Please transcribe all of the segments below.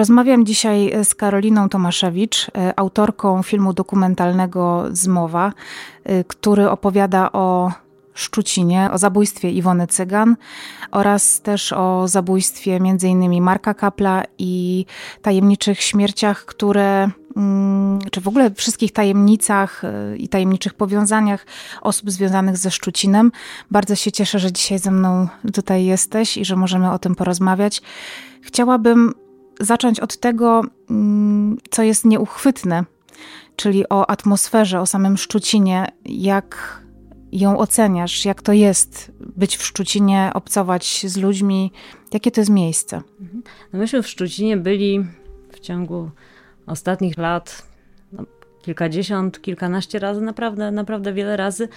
Rozmawiam dzisiaj z Karoliną Tomaszewicz, autorką filmu dokumentalnego Zmowa, który opowiada o Szczucinie, o zabójstwie Iwony Cygan oraz też o zabójstwie m.in. Marka Kapla i tajemniczych śmierciach, które mm, czy w ogóle wszystkich tajemnicach i tajemniczych powiązaniach osób związanych ze Szczucinem. Bardzo się cieszę, że dzisiaj ze mną tutaj jesteś i że możemy o tym porozmawiać. Chciałabym zacząć od tego, mm, co jest nieuchwytne, czyli o atmosferze, o samym Szczucinie, jak ją oceniasz? Jak to jest być w Szczucinie, obcować z ludźmi? Jakie to jest miejsce? Mhm. No myśmy w Szczucinie byli w ciągu ostatnich lat no, kilkadziesiąt, kilkanaście razy, naprawdę, naprawdę wiele razy.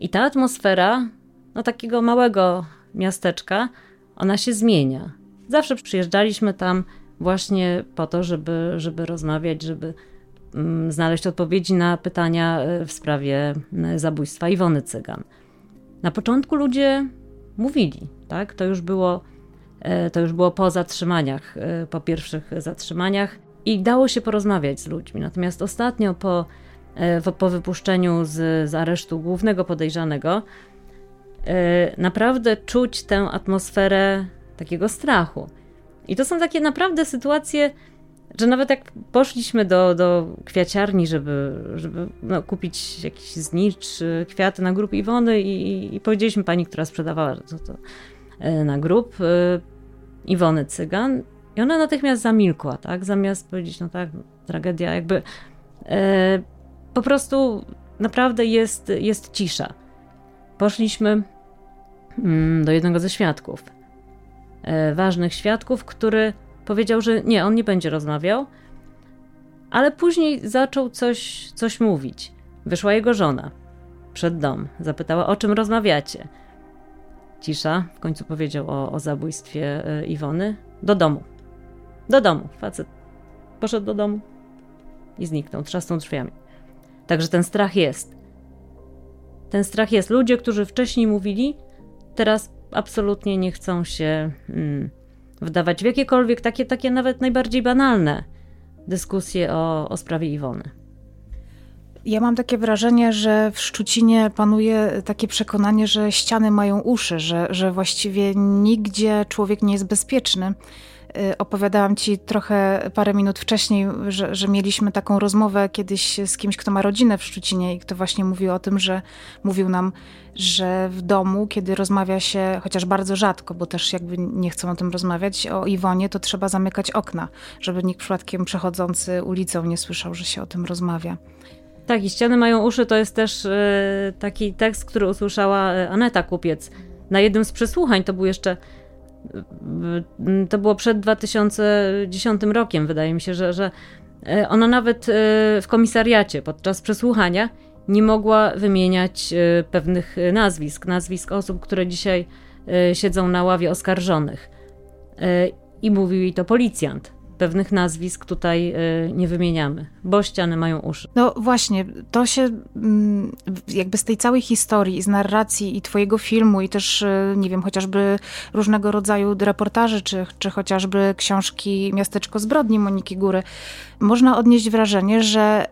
I ta atmosfera no, takiego małego miasteczka, ona się zmienia. Zawsze przyjeżdżaliśmy tam właśnie po to, żeby, żeby rozmawiać, żeby Mm, znaleźć odpowiedzi na pytania e, w sprawie e, zabójstwa Iwony Cygan. Na początku ludzie mówili, tak? To już było, e, to już było po zatrzymaniach, po pierwszych zatrzymaniach i dało się porozmawiać z ludźmi. Natomiast ostatnio po, po wypuszczeniu z, z aresztu głównego podejrzanego, naprawdę czuć tę atmosferę takiego strachu. I to są takie naprawdę sytuacje, że nawet jak poszliśmy do, do kwiaciarni, żeby, żeby no, kupić jakiś znicz, kwiaty na grób Iwony i, i powiedzieliśmy pani, która sprzedawała to, to e, na grób, e, Iwony Cygan i ona natychmiast zamilkła, tak? Zamiast powiedzieć, no tak, tragedia, jakby e, po prostu naprawdę jest, jest cisza. Poszliśmy mm, do jednego ze świadków, ważnych świadków, który Powiedział, że nie, on nie będzie rozmawiał, ale później zaczął coś, coś mówić. Wyszła jego żona przed dom, zapytała, o czym rozmawiacie. Cisza, w końcu powiedział o, o zabójstwie e, Iwony. Do domu. Do domu. Facet poszedł do domu i zniknął, trzasnął drzwiami. Także ten strach jest. Ten strach jest. Ludzie, którzy wcześniej mówili, teraz absolutnie nie chcą się mm, wdawać w jakiekolwiek takie, takie nawet najbardziej banalne dyskusje o, o sprawie Iwony. Ja mam takie wrażenie, że w Szczucinie panuje takie przekonanie, że ściany mają uszy, że, że właściwie nigdzie człowiek nie jest bezpieczny. Y, opowiadałam ci trochę parę minut wcześniej, że, że, mieliśmy taką rozmowę kiedyś z kimś, kto ma rodzinę w Szczucinie i kto właśnie mówił o tym, że mówił nam, że w domu, kiedy rozmawia się, chociaż bardzo rzadko, bo też jakby nie chcą o tym rozmawiać, o Iwonie, to trzeba zamykać okna, żeby nikt przypadkiem przechodzący ulicą nie słyszał, że się o tym rozmawia. Tak, i ściany mają uszy to jest też yy, taki tekst, który usłyszała e, Aneta Kupiec. Na jednym z przesłuchań to był jeszcze to było przed 2010 rokiem, wydaje mi się, że, że e, ona nawet w komisariacie podczas przesłuchania nie mogła wymieniać pewnych nazwisk, nazwisk osób, które dzisiaj siedzą na ławie oskarżonych. I mówił jej to policjant pewnych nazwisk tutaj y, nie wymieniamy, bo ściany mają uszy. No właśnie, to się mm, jakby z tej całej historii, z narracji i twojego filmu i też, y, nie wiem, chociażby różnego rodzaju reportaży, czy, czy chociażby książki Miasteczko Zbrodni Moniki Góry, można odnieść wrażenie, że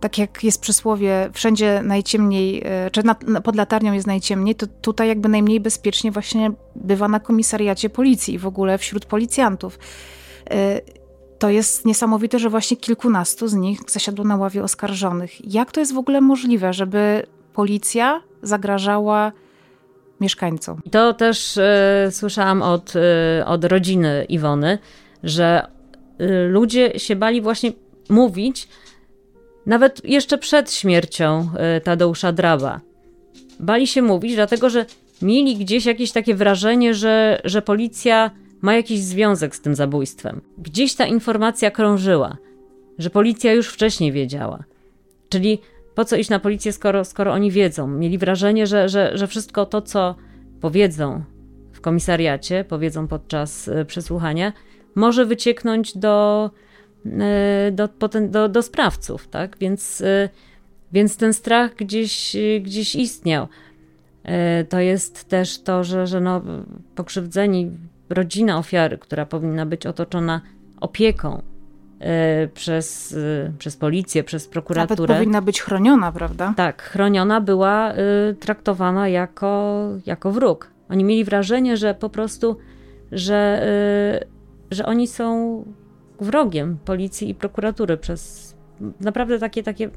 tak jak jest przysłowie, wszędzie najciemniej, y, czy pod latarnią jest najciemniej, to tutaj jakby najmniej bezpiecznie właśnie bywa na komisariacie policji i w ogóle wśród policjantów to jest niesamowite, że właśnie kilkunastu z nich zasiadło na ławie oskarżonych. Jak to jest w ogóle możliwe, żeby policja zagrażała mieszkańcom? To też e, słyszałam od, e, od rodziny Iwony, że e, ludzie się bali właśnie mówić, nawet jeszcze przed śmiercią Tadeusza Draba. Bali się mówić, dlatego że mieli gdzieś jakieś takie wrażenie, że, że policja ma jakiś związek z tym zabójstwem. Gdzieś ta informacja krążyła, że policja już wcześniej wiedziała. Czyli po co iść na policję, skoro, skoro oni wiedzą? Mieli wrażenie, że, że, że wszystko to, co powiedzą w komisariacie, powiedzą podczas e, przesłuchania, może wycieknąć do, e, do, do, do sprawców, tak? Więc, e, więc ten strach gdzieś, gdzieś istniał. To jest też to, że, że no, pokrzywdzeni rodzina ofiary, która powinna być otoczona opieką e, przez, e, przez policję, przez prokuraturę. Nawet powinna być chroniona, prawda? Tak, chroniona była traktowana jako, jako wróg. Oni mieli wrażenie, że po prostu, że, że oni są wrogiem policji i prokuratury przez naprawdę takie, takie,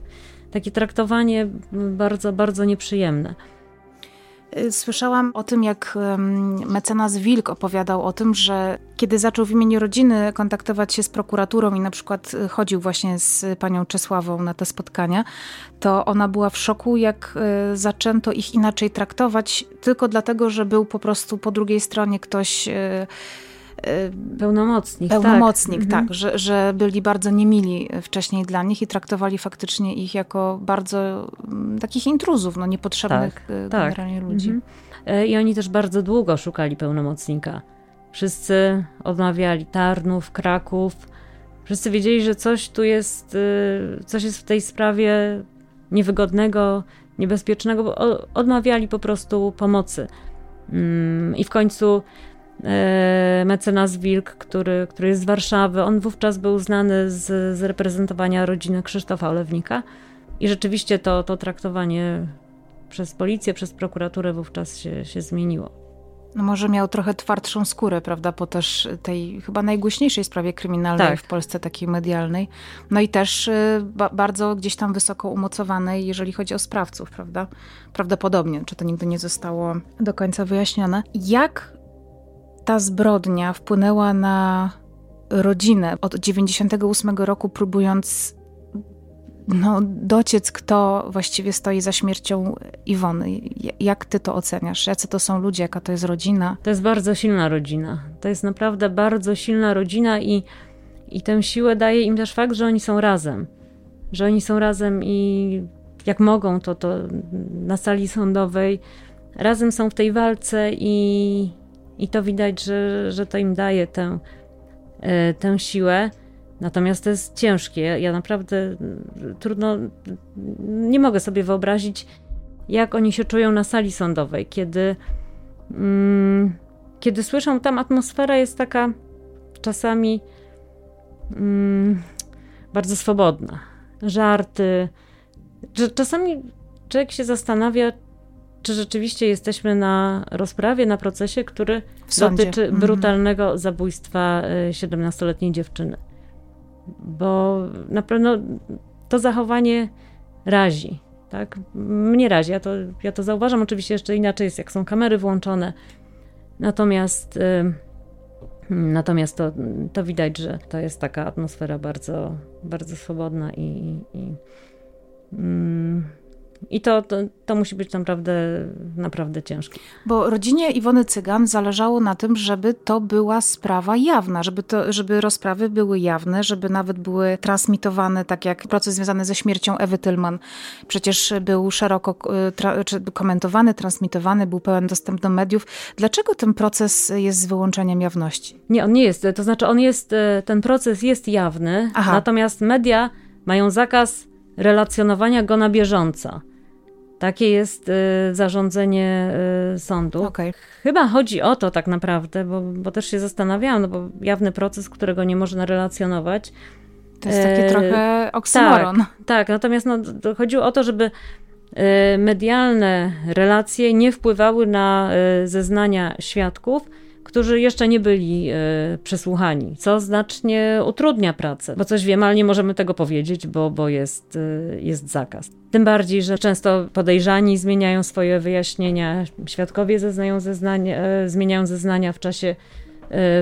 takie traktowanie bardzo, bardzo nieprzyjemne. Y, słyszałam o tym, jak mecenas Wilk opowiadał o tym, że kiedy zaczął w imieniu rodziny kontaktować się z prokuraturą i na przykład y, chodził właśnie z panią Czesławą na te spotkania, to ona była w szoku, jak y, zaczęto ich inaczej traktować, tylko dlatego, że był po prostu po drugiej stronie ktoś pełnomocnik. Pełnomocnik, tak, tak że, że byli bardzo niemili wcześniej dla nich i traktowali faktycznie ich jako bardzo mm, takich intruzów, no niepotrzebnych tak, y, tak. generalnie tak. ludzi. Mhm. I oni też bardzo długo szukali pełnomocnika. Wszyscy odmawiali Tarnów, Kraków. Wszyscy wiedzieli, że coś tu jest, y, coś jest w tej sprawie niewygodnego, niebezpiecznego, bo odmawiali po prostu pomocy. Mm, I w końcu E, mecenas Wilk, który, który jest z Warszawy. On wówczas był znany z, z reprezentowania rodziny Krzysztofa Olewnika i rzeczywiście to, to traktowanie przez policję, przez prokuraturę wówczas się, się zmieniło. No może miał trochę twardszą skórę, prawda, po też tej chyba najgłośniejszej sprawie kryminalnej tak. w Polsce, takiej medialnej. No i też y, ba bardzo gdzieś tam wysoko umocowanej, jeżeli chodzi o sprawców, prawda? Prawdopodobnie, czy to nigdy nie zostało do końca wyjaśnione. Jak ta zbrodnia wpłynęła na rodzinę od 98 roku, próbując no, dociec, kto właściwie stoi za śmiercią Iwony. Jak ty to oceniasz? Jacy to są ludzie? Jaka to jest rodzina? To jest bardzo silna rodzina. To jest naprawdę bardzo silna rodzina i, i tę siłę daje im też fakt, że oni są razem. Że oni są razem i jak mogą, to, to na sali sądowej razem są w tej walce i, i to widać, że, że to im daje tę, e, tę siłę. Natomiast to jest ciężkie. Ja naprawdę mm, trudno, nie mogę sobie wyobrazić, jak oni się czują na sali sądowej, kiedy, mm, kiedy słyszą, tam atmosfera jest taka czasami mm, bardzo swobodna. Żarty. Czasami człowiek się zastanawia, czy rzeczywiście jesteśmy na rozprawie, na procesie, który dotyczy mhm. brutalnego zabójstwa 17-letniej e, dziewczyny. Bo na pewno to zachowanie razi. Tak? Mnie razi, ja to, ja to zauważam. Oczywiście jeszcze inaczej jest, jak są kamery włączone. Natomiast, e, natomiast to, to widać, że to jest taka atmosfera bardzo, bardzo swobodna i, i mm, i to, to, to, musi być naprawdę, naprawdę ciężkie. Bo rodzinie Iwony Cygan zależało na tym, żeby to była sprawa jawna, żeby, to, żeby rozprawy były jawne, żeby nawet były transmitowane, tak jak proces związany ze śmiercią Ewy Tylman. Przecież był szeroko e, tra, komentowany, transmitowany, był pełen dostęp do mediów. Dlaczego ten proces jest z wyłączeniem jawności? Nie, on nie jest. To znaczy, on jest, e, ten proces jest jawny, Aha. natomiast media mają zakaz relacjonowania go na bieżąco. Takie jest y, zarządzenie y, sądu. Okay. Chyba chodzi o to tak naprawdę, bo, bo też się zastanawiałam, no bo jawny proces, którego nie można relacjonować. To jest taki e, trochę oksymoron. Tak, tak, natomiast no, chodziło o to, żeby medialne relacje nie wpływały na zeznania świadków, którzy jeszcze nie byli e, przesłuchani, co znacznie utrudnia pracę, bo coś wiemy, ale nie możemy tego powiedzieć, bo, bo jest, e, jest zakaz. Tym bardziej, że często podejrzani zmieniają swoje wyjaśnienia, świadkowie zeznają zeznania, e, zmieniają zeznania w czasie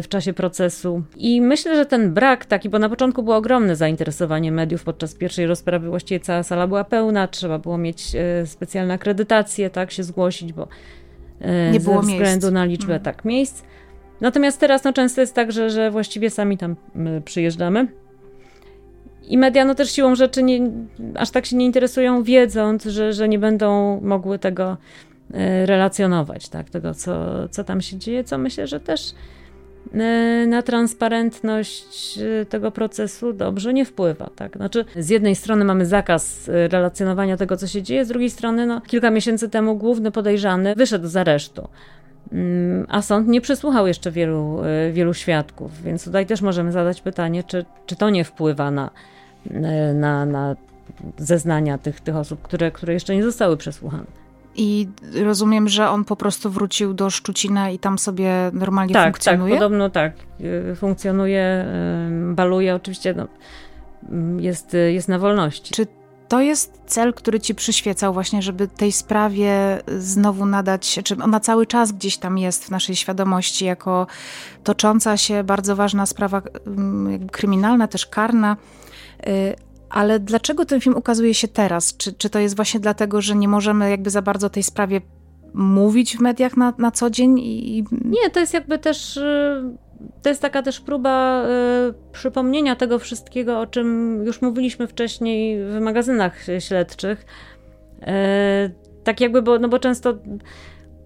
w czasie procesu. I myślę, że ten brak taki, bo na początku było ogromne zainteresowanie mediów podczas pierwszej rozprawy, właściwie cała sala była pełna, trzeba było mieć specjalne akredytacje, tak, się zgłosić, bo nie ze było względu miejsc. na liczbę mhm. tak miejsc. Natomiast teraz no, często jest tak, że, że właściwie sami tam przyjeżdżamy. I media no, też siłą rzeczy nie, aż tak się nie interesują, wiedząc, że, że nie będą mogły tego e, relacjonować, tak, tego, co, co tam się dzieje, co myślę, że też e, na transparentność tego procesu dobrze nie wpływa. Tak? Znaczy, z jednej strony mamy zakaz relacjonowania tego, co się dzieje, z drugiej strony, no, kilka miesięcy temu główny podejrzany wyszedł z aresztu. A sąd nie przesłuchał jeszcze wielu, e, wielu świadków, więc tutaj też możemy zadać pytanie, czy, czy to nie wpływa na, e, na, na zeznania tych, tych osób, które, które jeszcze nie zostały przesłuchane. I rozumiem, że on po prostu wrócił do Szczucina i tam sobie normalnie tak, funkcjonuje? Tak, podobno tak. E, funkcjonuje, baluje, oczywiście no, jest, jest na wolności. Czy to jest cel, który ci przyświecał właśnie, żeby tej sprawie znowu nadać, czy ona cały czas gdzieś tam jest w naszej świadomości jako tocząca się bardzo ważna sprawa mm, kryminalna, też karna. Y, ale dlaczego ten film ukazuje się teraz? Czy, czy to jest właśnie dlatego, że nie możemy jakby za bardzo tej sprawie mówić w mediach na, na co dzień? I... Nie, to jest jakby też y, to jest taka też próba y, przypomnienia tego wszystkiego, o czym już mówiliśmy wcześniej w magazynach śledczych. Y, tak jakby, bo, no bo często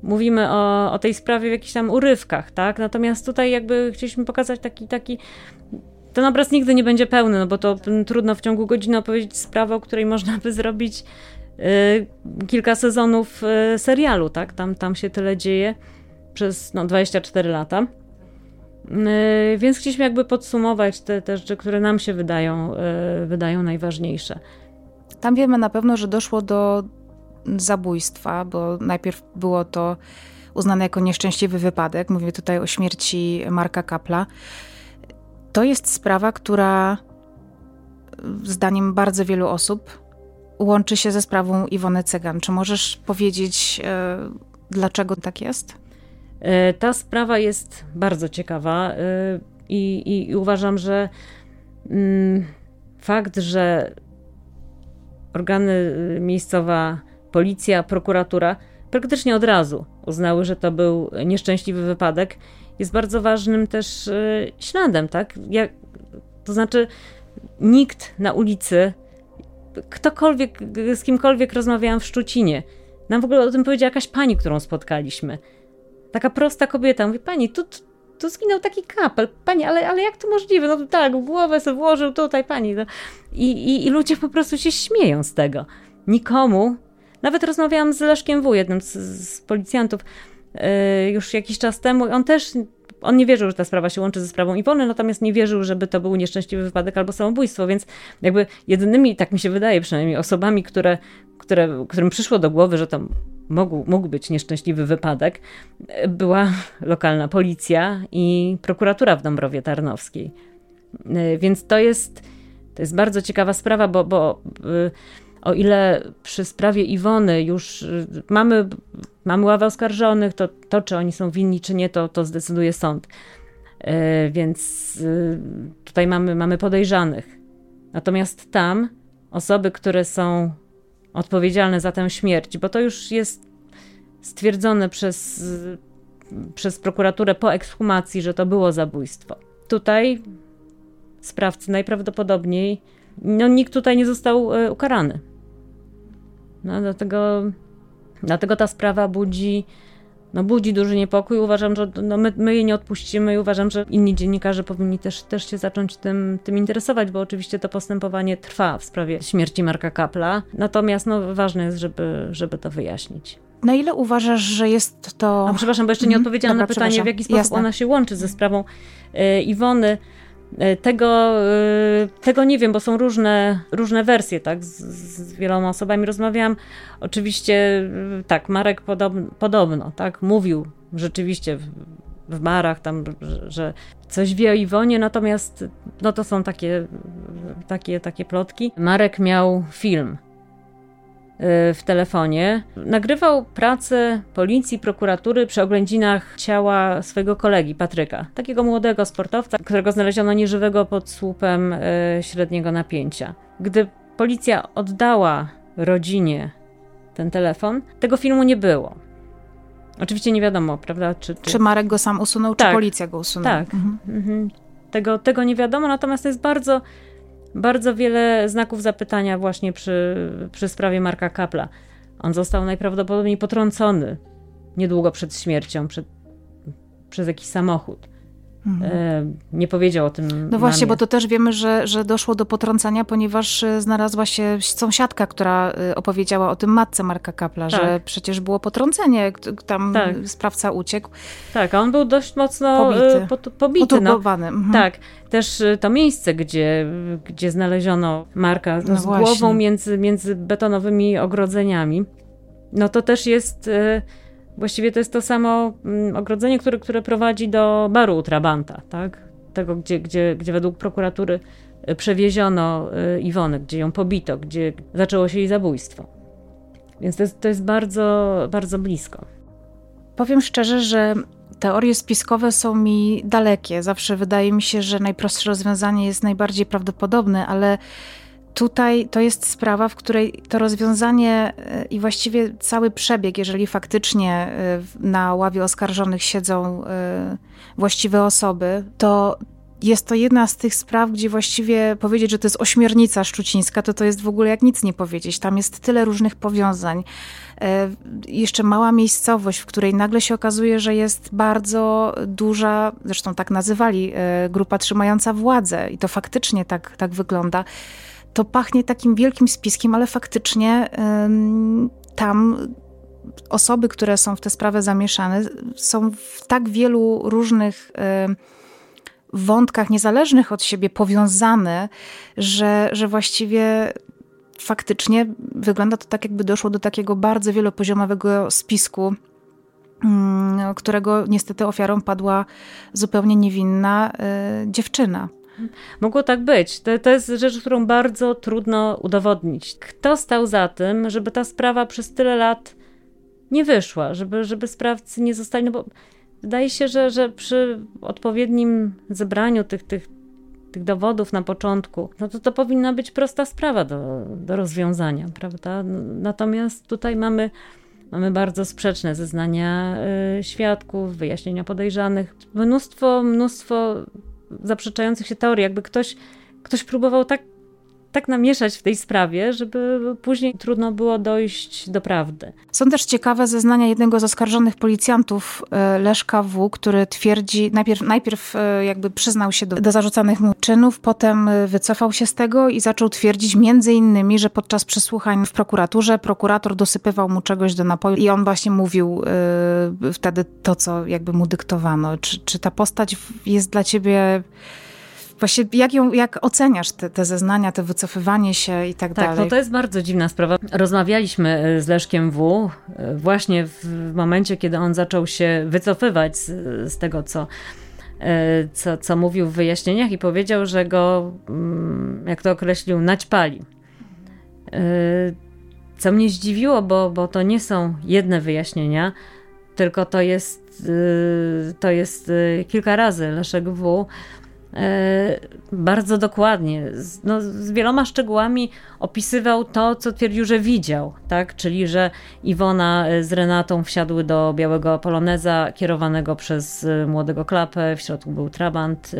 mówimy o, o tej sprawie w jakichś tam urywkach, tak? Natomiast tutaj jakby chcieliśmy pokazać taki, taki ten obraz nigdy nie będzie pełny, no bo to trudno w ciągu godziny opowiedzieć sprawę, o której można by zrobić y, kilka sezonów y, serialu, tak? Tam, tam się tyle dzieje przez no, 24 lata. Yy, więc chcieliśmy jakby podsumować te, te rzeczy, które nam się wydają, yy, wydają najważniejsze. Tam wiemy na pewno, że doszło do zabójstwa, bo najpierw było to uznane jako nieszczęśliwy wypadek. Mówię tutaj o śmierci Marka Kapla. To jest sprawa, która zdaniem bardzo wielu osób łączy się ze sprawą Iwony Cygan. Czy możesz powiedzieć, dlaczego tak jest? E, ta sprawa jest bardzo ciekawa e, i, i uważam, że mm, fakt, że organy y, miejscowa, policja, prokuratura praktycznie od razu uznały, że to był nieszczęśliwy wypadek, jest bardzo ważnym też y, śladem, tak? Jak, to znaczy, nikt na ulicy, ktokolwiek, z kimkolwiek rozmawiałam w Szczucinie, nam w ogóle o tym powiedziała jakaś pani, którą spotkaliśmy. Taka prosta kobieta mówi, pani, tu, tu zginął taki kapel. Pani, ale, ale jak to możliwe? No tak, głowę sobie włożył tutaj pani. No. I, i, I ludzie po prostu się śmieją z tego. Nikomu. Nawet rozmawiałam z Leszkiem W., jednym z, z policjantów, yy, już jakiś czas temu. On też on nie wierzył, że ta sprawa się łączy ze sprawą Iwony, natomiast nie wierzył, żeby to był nieszczęśliwy wypadek albo samobójstwo, więc jakby jedynymi, tak mi się wydaje przynajmniej, osobami, które, które, którym przyszło do głowy, że to mógł, mógł być nieszczęśliwy wypadek, była lokalna policja i prokuratura w Dąbrowie Tarnowskiej. E, więc to jest, to jest bardzo ciekawa sprawa, bo, bo e, o ile przy sprawie Iwony już e, mamy, mamy ławę oskarżonych, to to, czy oni są winni, czy nie, to, to zdecyduje sąd. Więc tutaj mamy, mamy podejrzanych. Natomiast tam osoby, które są odpowiedzialne za tę śmierć, bo to już jest stwierdzone przez, przez prokuraturę po ekshumacji, że to było zabójstwo. Tutaj sprawcy najprawdopodobniej, no nikt tutaj nie został e, ukarany. No, dlatego, dlatego ta sprawa budzi, no, budzi duży niepokój. Uważam, że no, my, my jej nie odpuścimy i uważam, że inni dziennikarze powinni też, też się zacząć tym, tym interesować, bo oczywiście to postępowanie trwa w sprawie śmierci Marka Kapla. Natomiast no, ważne jest, żeby, żeby to wyjaśnić. Na ile uważasz, że jest to. A, przepraszam, bo jeszcze nie mhm. odpowiedziałam Dobra, na pytanie, w jaki sposób Jasne. ona się łączy ze sprawą y, Iwony. Y, tego, y, tego nie wiem, bo są różne, różne wersje, tak? Z, z wieloma osobami rozmawiałam. Oczywiście, tak, Marek podobno, podobno tak, mówił rzeczywiście w, w barach tam, że, że coś wie o Iwonie, natomiast no to są takie, takie, takie plotki. Marek miał film w telefonie. Nagrywał pracę policji, prokuratury przy oględzinach ciała swojego kolegi Patryka, takiego młodego sportowca, którego znaleziono nieżywego pod słupem y, średniego napięcia. Gdy policja oddała rodzinie ten telefon, tego filmu nie było. Oczywiście nie wiadomo, prawda? Czy, czy... czy Marek go sam usunął, tak. czy policja go usunęła? Tak. Mhm. Mhm. Tego, tego nie wiadomo, natomiast jest bardzo bardzo wiele znaków zapytania właśnie przy, przy sprawie Marka Kapla. On został najprawdopodobniej potrącony niedługo przed śmiercią przed, przez jakiś samochód. Mhm. E, nie powiedział o tym. No właśnie, bo to też wiemy, że, że doszło do potrącenia, ponieważ e, znalazła się sąsiadka, która e, opowiedziała o tym matce Marka Kapla, tak. że przecież było potrącenie, tam tak. sprawca uciekł. Tak, a on był dość mocno pobity. Po, pobity no. mhm. Tak, też to miejsce, gdzie, gdzie znaleziono Marka no z właśnie. głową między, między betonowymi ogrodzeniami, no to też jest Właściwie to jest to samo mm, ogrodzenie, które, które prowadzi do baru Trabanta, tak? Tego, gdzie, gdzie, gdzie według prokuratury y, przewieziono y, Iwonę, gdzie ją pobito, gdzie zaczęło się jej zabójstwo. Więc to jest, to jest bardzo, bardzo blisko. Powiem szczerze, że teorie spiskowe są mi dalekie. Zawsze wydaje mi się, że najprostsze rozwiązanie jest najbardziej prawdopodobne, ale Tutaj to jest sprawa, w której to rozwiązanie e, i właściwie cały przebieg, jeżeli faktycznie e, na ławie oskarżonych siedzą e, właściwe osoby, to jest to jedna z tych spraw, gdzie właściwie powiedzieć, że to jest ośmiornica szczucińska, to to jest w ogóle jak nic nie powiedzieć. Tam jest tyle różnych powiązań. Jeszcze mała miejscowość, w której nagle się okazuje, że jest bardzo duża, zresztą tak nazywali, grupa trzymająca władzę i to faktycznie tak, tak wygląda to pachnie takim wielkim spiskiem, ale faktycznie tam osoby, które są w tę sprawę zamieszane, są w tak wielu różnych wątkach niezależnych od siebie powiązane, że, że właściwie faktycznie wygląda to tak, jakby doszło do takiego bardzo wielopoziomowego spisku, mm, którego niestety ofiarą padła zupełnie niewinna y, dziewczyna. Mogło tak być. To, to jest rzecz, którą bardzo trudno udowodnić. Kto stał za tym, żeby ta sprawa przez tyle lat nie wyszła, żeby, żeby sprawcy nie zostali, no bo wydaje się, że, że przy odpowiednim zebraniu tych, tych, tych dowodów na początku, no to to powinna być prosta sprawa do, do rozwiązania, prawda? Natomiast tutaj mamy Mamy bardzo sprzeczne zeznania y, świadków, wyjaśnienia podejrzanych, mnóstwo, mnóstwo zaprzeczających się teorii. Jakby ktoś, ktoś próbował tak, tak namieszać w tej sprawie, żeby później trudno było dojść do prawdy. Są też ciekawe zeznania jednego z oskarżonych policjantów, e, Leszka W., który twierdzi, najpierw, najpierw e, jakby przyznał się do, do zarzucanych mu czynów, potem e, wycofał się z tego i zaczął twierdzić między innymi, że podczas przesłuchań w prokuraturze prokurator dosypywał mu czegoś do napoju i on właśnie mówił wtedy to, co jakby mu dyktowano. Czy, czy ta postać jest dla ciebie Właśnie jak, ją, jak oceniasz te, te zeznania, te wycofywanie się i tak, tak dalej? Tak, no to jest bardzo dziwna sprawa. Rozmawialiśmy e, z Leszkiem W. E, właśnie w momencie, kiedy on zaczął się wycofywać z, z tego, co, e, co, co mówił w wyjaśnieniach i powiedział, że go, mm, jak to określił, naćpali. Co mnie zdziwiło, bo, bo to nie są jedne wyjaśnienia, tylko to jest, to jest kilka razy Leszek W bardzo dokładnie, no, z wieloma szczegółami opisywał to, co twierdził, że widział, tak? Czyli, że Iwona z Renatą wsiadły do białego poloneza kierowanego przez e, młodego klapę, w środku był trabant,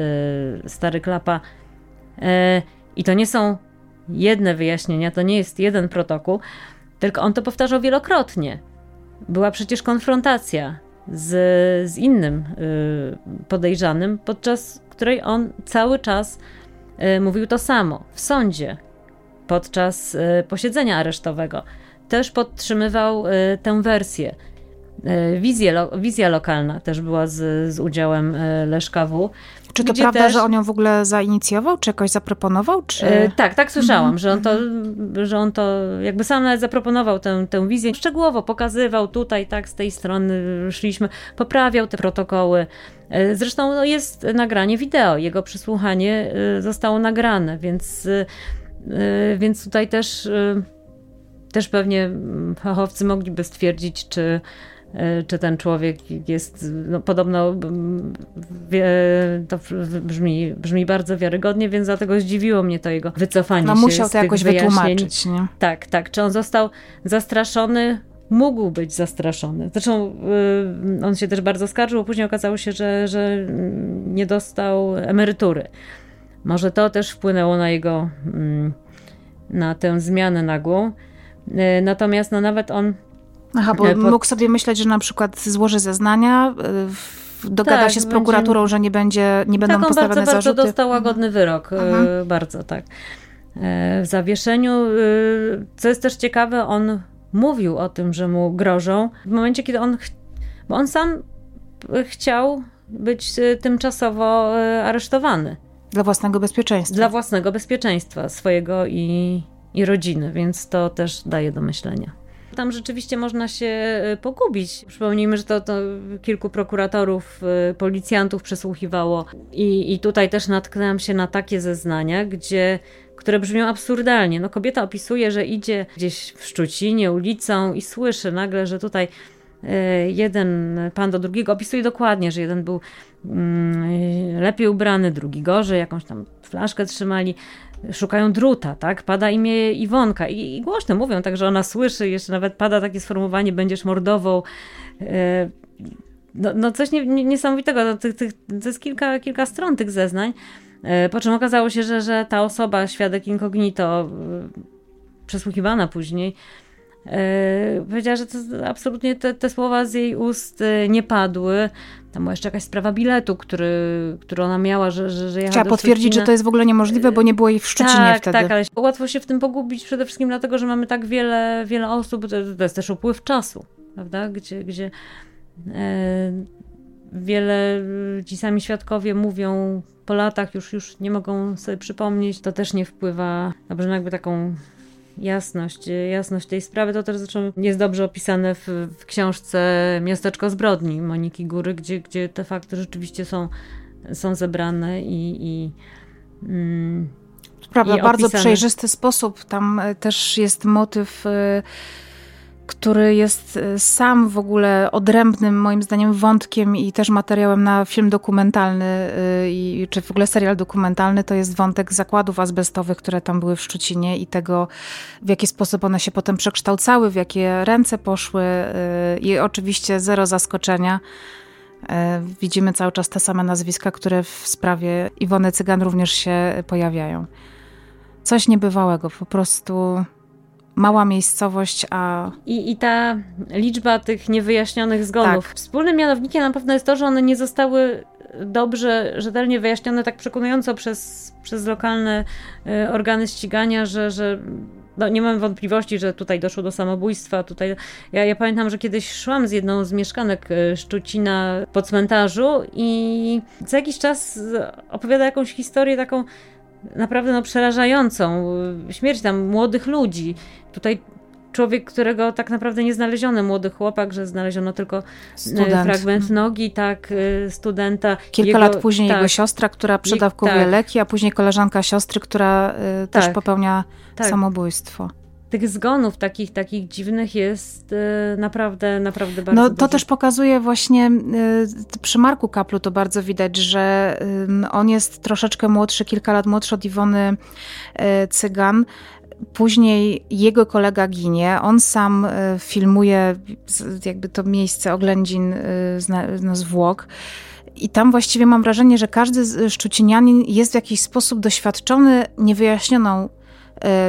e, stary klapa. I to nie są jedne wyjaśnienia, to nie jest jeden protokół, tylko on to powtarzał wielokrotnie. Była przecież konfrontacja z, z innym podejrzanym, podczas której on cały czas y, mówił to samo w sądzie podczas y, posiedzenia aresztowego. Też podtrzymywał y, tę wersję. Wizję, wizja lokalna też była z, z udziałem Leszka W. Czy to prawda, też... że on ją w ogóle zainicjował, czy jakoś zaproponował? Czy... E, tak, tak słyszałam, mm -hmm. że, on to, że on to jakby sam nawet zaproponował tę, tę wizję. Szczegółowo pokazywał tutaj, tak, z tej strony szliśmy, poprawiał te protokoły. E, zresztą no, jest nagranie wideo, jego przesłuchanie e, zostało nagrane, więc, więc tutaj też, też pewnie fachowcy mogliby stwierdzić, czy, czy ten człowiek jest, no, podobno wie, to brzmi, brzmi bardzo wiarygodnie, więc dlatego zdziwiło mnie to jego wycofanie no, się musiał to jakoś wytłumaczyć, nie? Tak, tak. Czy on został zastraszony mógł być zastraszony. Zresztą y, on się też bardzo skarżył, później okazało się, że, że nie dostał emerytury. Może to też wpłynęło na jego, mm, na tę zmianę nagłą. Y, natomiast no nawet on... Aha, bo pod... mógł sobie myśleć, że na przykład złoży zeznania dogada tak, się z prokuraturą, będzie... że nie, będzie, nie będą tak, postawione bardzo, zarzuty. bardzo dostał łagodny wyrok, mhm. bardzo tak. W zawieszeniu, co jest też ciekawe, on mówił o tym, że mu grożą w momencie, kiedy on, bo on sam chciał być tymczasowo aresztowany. Dla własnego bezpieczeństwa. Dla własnego bezpieczeństwa swojego i, i rodziny, więc to też daje do myślenia. Tam rzeczywiście można się e, pogubić. Przypomnijmy, że to, to kilku prokuratorów, e, policjantów przesłuchiwało i, i tutaj też natknęłam się na takie zeznania, gdzie które brzmią absurdalnie. No kobieta opisuje, że idzie gdzieś w Szczucinie ulicą i słyszy nagle, że tutaj e, jeden pan do drugiego opisuje dokładnie, że jeden był mm, lepiej ubrany, drugi gorzej, jakąś tam flaszkę trzymali szukają druta, tak? Pada imię Iwonka i, i głośno mówią, tak, że ona słyszy, jeszcze nawet pada takie sformułowanie, będziesz mordował. E, no, no coś nie, nie, niesamowitego, no, tych, tych, to jest kilka, kilka stron tych zeznań, e, po czym okazało się, że, że ta osoba, świadek incognito, e, przesłuchiwana później, powiedziała, że to absolutnie te, te, słowa z jej ust nie padły. Tam była jeszcze jakaś sprawa biletu, który, który ona miała, że, że, że Trzeba potwierdzić, że to jest w ogóle niemożliwe, bo nie było jej w Szczecinie tak, wtedy. Tak, ale łatwo się w tym pogubić przede wszystkim dlatego, że mamy tak wiele, wiele osób, to, to jest też upływ czasu, prawda, gdzie, gdzie e, wiele ci sami świadkowie mówią po latach, już, już nie mogą sobie przypomnieć, to też nie wpływa na jakby taką jasność, jasność tej sprawy, to też zresztą jest dobrze opisane w, w książce Miasteczko zbrodni Moniki Góry, gdzie, gdzie te fakty rzeczywiście są, są zebrane i, i mm, Prawda, bardzo przejrzysty sposób. Tam e, też jest motyw e, który jest y, sam w ogóle odrębnym, moim zdaniem, wątkiem i też materiałem na film dokumentalny, y, i, czy w ogóle serial dokumentalny, to jest wątek zakładów azbestowych, które tam były w Szczucinie i tego, w jaki sposób one się potem przekształcały, w jakie ręce poszły y, i oczywiście zero zaskoczenia. Widzimy cały czas te same nazwiska, które w sprawie Iwony Cygan również się pojawiają. Coś niebywałego, po prostu mała miejscowość, a... I, I ta liczba tych niewyjaśnionych zgonów. Tak. Wspólnym mianownikiem na pewno jest to, że one nie zostały dobrze, rzetelnie wyjaśnione, tak przekonująco przez, przez lokalne y, organy ścigania, że, że no, nie mam wątpliwości, że tutaj doszło do samobójstwa. Tutaj, ja, ja pamiętam, że kiedyś szłam z jedną z mieszkanek y, Szczucina po cmentarzu i co jakiś czas opowiada jakąś historię taką naprawdę no, przerażającą. Śmierć tam młodych ludzi. Tutaj człowiek, którego tak naprawdę nie znaleziono, młody chłopak, że znaleziono tylko e, Student. fragment nogi, tak, e, studenta. Kilka jego, lat później tak, jego siostra, która przedawkuje tak. leki, a później koleżanka siostry, która też tak, popełnia tak. samobójstwo tych zgonów takich, takich dziwnych jest y, naprawdę, naprawdę bardzo No to dużo. też pokazuje właśnie y, przy Marku Kaplu to bardzo widać, że y, on jest troszeczkę młodszy, kilka lat młodszy od Iwony Cygan. Później jego kolega ginie, on sam filmuje jakby to miejsce oględzin no, zwłok. I tam właściwie mam wrażenie, że każdy szczucinianin jest w jakiś sposób doświadczony niewyjaśnioną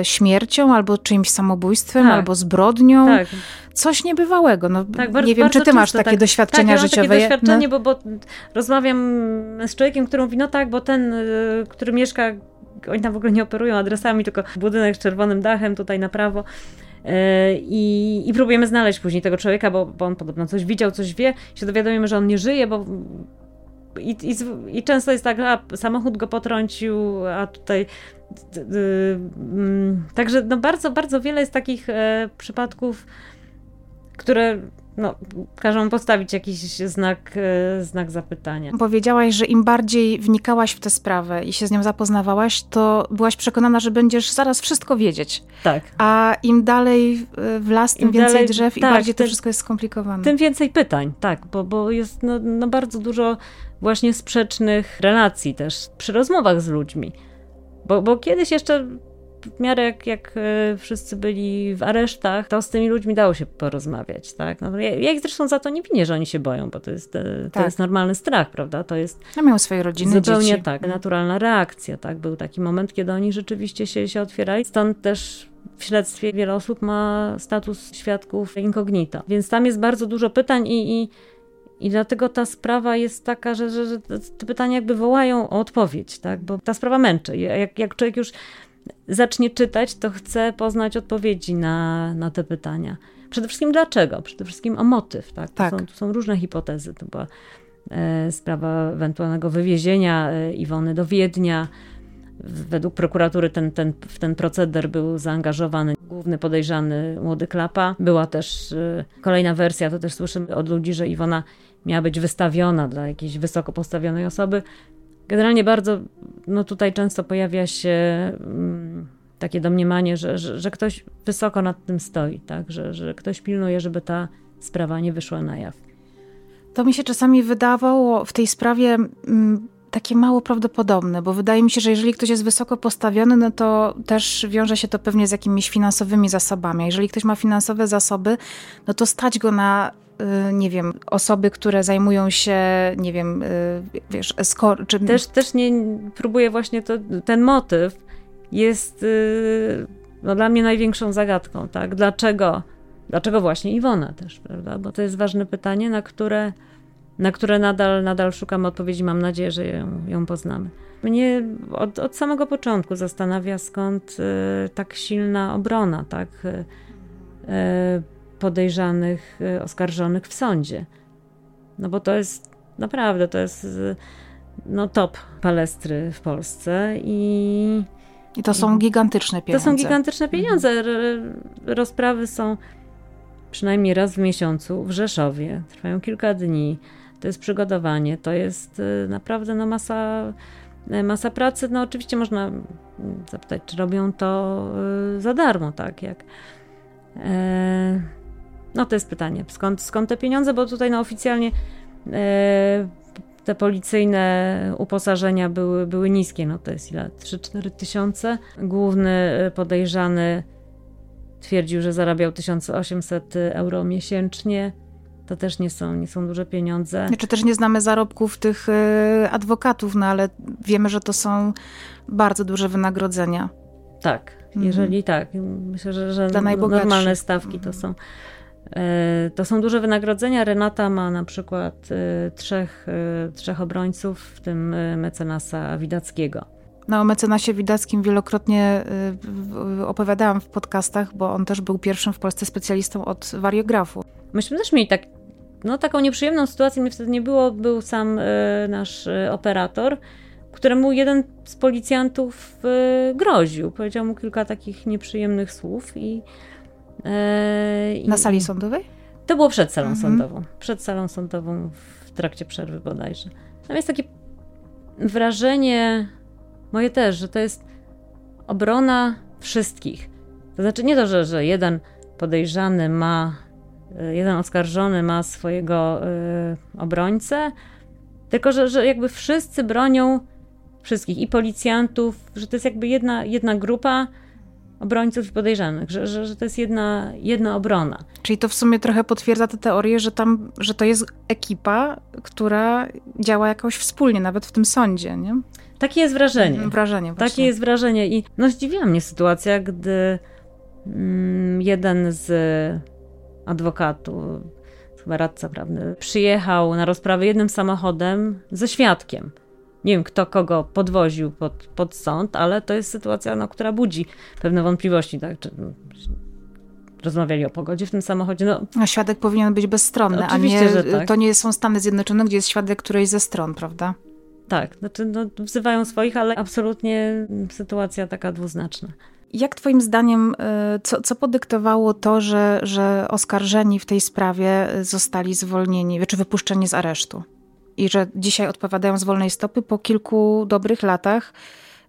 śmiercią, albo czyimś samobójstwem, tak. albo zbrodnią. Tak. Coś niebywałego. No, tak, bardzo, nie wiem, czy ty masz takie tak, doświadczenia tak, ja życiowe. Takie doświadczenie, no. bo, bo rozmawiam z człowiekiem, który mówi, no tak, bo ten, e, który mieszka, oni tam w ogóle nie operują adresami, tylko budynek z czerwonym dachem tutaj na prawo. E, I, I, próbujemy znaleźć później tego człowieka, bo, bo on podobno coś widział, coś wie. Się dowiadujemy, że on nie żyje, bo i, i, I, często jest tak, a samochód go potrącił, a tutaj. Mm, także no bardzo, bardzo wiele jest takich e, przypadków, które no, każą postawić jakiś znak, e, znak zapytania. Powiedziałaś, że im bardziej wnikałaś w tę sprawę i się z nią zapoznawałaś, to byłaś przekonana, że będziesz zaraz wszystko wiedzieć. Tak. A im dalej w las, tym Im więcej dalej, drzew tak, i bardziej to wszystko jest skomplikowane. Tym więcej pytań, tak, bo, bo jest no, no bardzo dużo właśnie sprzecznych relacji też przy rozmowach z ludźmi. Bo, bo kiedyś jeszcze w miarę jak, jak e, wszyscy byli w aresztach, to z tymi ludźmi dało się porozmawiać, tak? No, ja, ja ich zresztą za to nie winię, że oni się boją, bo to jest, e, to tak. jest normalny strach, prawda? To jest... No mają swoje rodziny, Zupełnie dzieci. tak, naturalna reakcja, tak? Był taki moment, kiedy oni rzeczywiście się, się otwierali. Stąd też w śledztwie wiele osób ma status świadków incognito. Więc tam jest bardzo dużo pytań i, i I dlatego ta sprawa jest taka, że, że, że te pytania jakby wołają o odpowiedź, tak? bo ta sprawa męczy. Jak, jak człowiek już zacznie czytać, to chce poznać odpowiedzi na, na te pytania. Przede wszystkim dlaczego? Przede wszystkim o motyw. Tak? tak. Tu, są, tu są różne hipotezy. To była e, sprawa ewentualnego wywiezienia e, Iwony do Wiednia. Według prokuratury ten, ten, w ten proceder był zaangażowany główny podejrzany młody Klapa. Była też e, kolejna wersja, to też słyszymy od ludzi, że Iwona miała być wystawiona dla jakiejś wysoko postawionej osoby. Generalnie bardzo, no tutaj często pojawia się mm, takie domniemanie, że, że, że, ktoś wysoko nad tym stoi, tak? że, że ktoś pilnuje, żeby ta sprawa nie wyszła na jaw. To mi się czasami wydawało w tej sprawie mm, takie mało prawdopodobne, bo wydaje mi się, że jeżeli ktoś jest wysoko postawiony, no to też wiąże się to pewnie z jakimiś finansowymi zasobami. A jeżeli ktoś ma finansowe zasoby, no to stać go na y, nie wiem, osoby, które zajmują się, nie wiem, y, wiesz, skor... Czy... Też, też nie próbuję właśnie to, ten motyw jest y, no, dla mnie największą zagadką, tak? Dlaczego? Dlaczego właśnie Iwona też, prawda? Bo to jest ważne pytanie, na które na które nadal, nadal szukamy odpowiedzi. Mam nadzieję, że ją, ją poznamy. Mnie od, od samego początku zastanawia, skąd y, tak silna obrona tak, y, y podejrzanych, y, oskarżonych w sądzie. No bo to jest naprawdę, to jest y, no, top palestry w Polsce i... I to są gigantyczne pieniądze. To są gigantyczne pieniądze. Rozprawy są przynajmniej raz w miesiącu w Rzeszowie. Trwają kilka dni to jest przygotowanie, to jest y, naprawdę no, masa, y, masa pracy. No oczywiście można mm, zapytać, czy robią to y, za darmo, tak jak. E, no to jest pytanie, skąd, skąd te pieniądze, bo tutaj no oficjalnie e, te policyjne uposażenia były, były niskie, no to jest ile? 3-4 tysiące. Główny podejrzany twierdził, że zarabiał 1800 euro miesięcznie. To też nie są, nie są duże pieniądze. Czy też nie znamy zarobków tych y, adwokatów, no ale wiemy, że to są bardzo duże wynagrodzenia. Tak, mhm. jeżeli tak. Myślę, że, że normalne stawki to mhm. są. E, to są duże wynagrodzenia. Renata ma na przykład e, trzech, e, trzech obrońców, w tym mecenasa Widackiego. No, o mecenasie Widackim wielokrotnie opowiadałam w podcastach, bo on też był pierwszym w Polsce specjalistą od wariografu. Myśmy też mieli tak no, taką nieprzyjemną sytuację mnie wtedy nie było, był sam y, nasz y, operator, któremu jeden z policjantów y, groził. Powiedział mu kilka takich nieprzyjemnych słów i... Na sali sądowej? To było przed salą mhm. sądową. Przed salą sądową w trakcie przerwy bodajże. Tam jest takie wrażenie, moje też, że to jest obrona wszystkich. To znaczy nie to, że, że jeden podejrzany ma jeden oskarżony ma swojego y, obrońcę, tylko że, że jakby wszyscy bronią wszystkich i policjantów, że to jest jakby jedna, jedna grupa obrońców i podejrzanych, że, że, że to jest jedna, jedna obrona. Czyli to w sumie trochę potwierdza tę teorię, że tam, że to jest ekipa, która działa jakoś wspólnie, nawet w tym sądzie, nie? Takie jest wrażenie. Wrażenie właśnie. Takie jest wrażenie i no zdziwiła mnie sytuacja, gdy mm, jeden z adwokatu, chyba radca prawny, przyjechał na rozprawę jednym samochodem ze świadkiem. Nie wiem, kto kogo podwoził pod, pod sąd, ale to jest sytuacja, no, która budzi pewne wątpliwości. Tak? Czy, rozmawiali o pogodzie w tym samochodzie. No, no świadek powinien być bezstronny, a nie, że tak. to nie są Stany Zjednoczone, gdzie jest świadek którejś ze stron, prawda? Tak, znaczy no, wzywają swoich, ale absolutnie sytuacja taka dwuznaczna. Jak Twoim zdaniem, y, co, co podyktowało to, że, że oskarżeni w tej sprawie zostali zwolnieni, czy wypuszczeni z aresztu? I że dzisiaj odpowiadają z wolnej stopy po kilku dobrych latach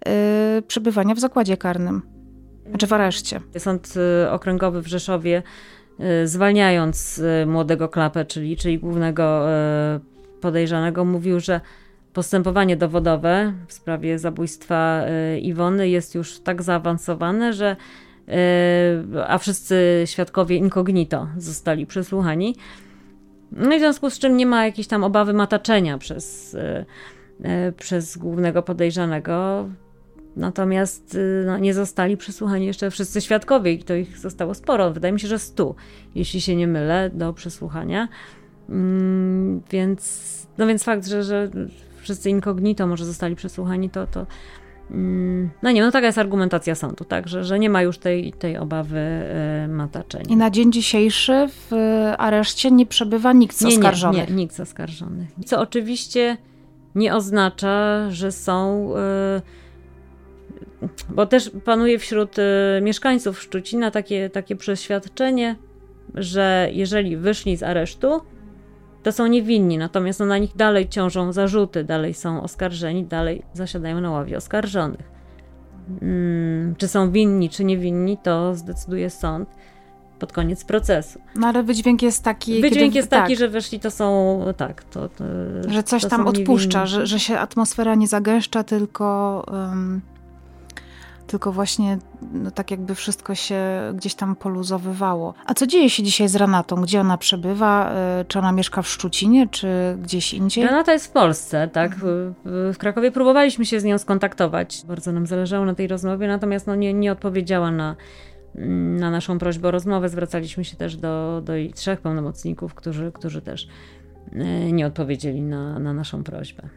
yy, przebywania w zakładzie karnym, znaczy w areszcie. Sąd y, Okręgowy w Rzeszowie, y, zwalniając młodego Klapę, czyli, czyli głównego podejrzanego, mówił, że Postępowanie dowodowe w sprawie zabójstwa y, Iwony jest już tak zaawansowane, że y, a wszyscy świadkowie incognito zostali przesłuchani. No i w związku z czym nie ma jakiejś tam obawy mataczenia przez, y, przez głównego podejrzanego. Natomiast no, nie zostali przesłuchani jeszcze wszyscy świadkowie i to ich zostało sporo. Wydaje mi się, że stu, jeśli się nie mylę, do przesłuchania. Mm, więc, no więc fakt, że, że wszyscy incognito może zostali przesłuchani, to, to mm, no nie, no taka jest argumentacja sądu, tak, że, że nie ma już tej, tej obawy y, mataczenia. I na dzień dzisiejszy w areszcie nie przebywa nikt z nie, oskarżonych? Nie, nie, nikt z oskarżonych. Co oczywiście nie oznacza, że są... Y, bo też panuje wśród y, mieszkańców Szczucina takie, takie przeświadczenie, że jeżeli wyszli z aresztu, to są niewinni, natomiast no, na nich dalej ciążą zarzuty, dalej są oskarżeni, dalej zasiadają na ławie oskarżonych. Hmm, czy są winni, czy niewinni, to zdecyduje sąd pod koniec procesu. No ale wydźwięk jest taki. Wydźwięk kiedy, jest taki, tak. że weszli to są tak. To, to że coś to tam odpuszcza, że, że się atmosfera nie zagęszcza, tylko. Um tylko właśnie no, tak jakby wszystko się gdzieś tam poluzowywało. A co dzieje się dzisiaj z Renatą? Gdzie ona przebywa? E, czy ona mieszka w Szczucinie, czy gdzieś indziej? Renata jest w Polsce, tak. W Krakowie próbowaliśmy się z nią skontaktować. Bardzo nam zależało na tej rozmowie, natomiast no, nie, nie odpowiedziała na, na naszą prośbę o rozmowę. Zwracaliśmy się też do, do trzech pełnomocników, którzy, którzy też e, nie odpowiedzieli na, na naszą prośbę.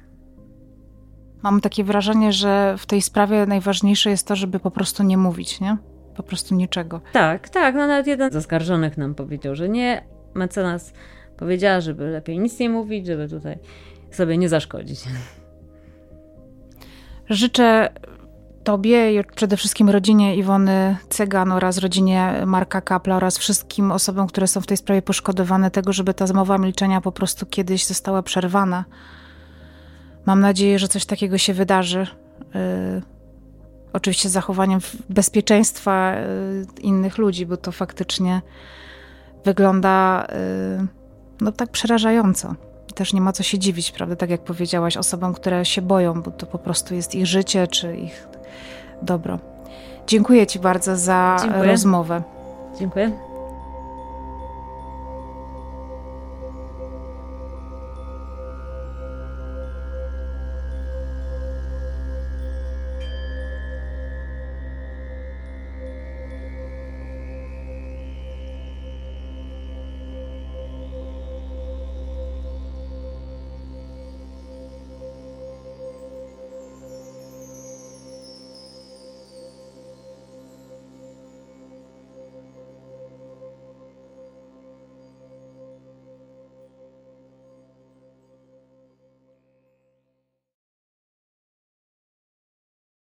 Mam takie wrażenie, że w tej sprawie najważniejsze jest to, żeby po prostu nie mówić, nie? Po prostu niczego. Tak, tak. No nawet jeden z oskarżonych nam powiedział, że nie. Mecenas powiedziała, żeby lepiej nic nie mówić, żeby tutaj sobie nie zaszkodzić. Życzę Tobie i przede wszystkim rodzinie Iwony Cegan oraz rodzinie Marka Kapla oraz wszystkim osobom, które są w tej sprawie poszkodowane, tego, żeby ta zmowa milczenia po prostu kiedyś została przerwana Mam nadzieję, że coś takiego się wydarzy. Y, oczywiście z zachowaniem bezpieczeństwa y, innych ludzi, bo to faktycznie wygląda y, no tak przerażająco. Też nie ma co się dziwić, prawda? Tak jak powiedziałaś, osobom, które się boją, bo to po prostu jest ich życie czy ich dobro. Dziękuję Ci bardzo za Dziękuję. rozmowę. Dziękuję.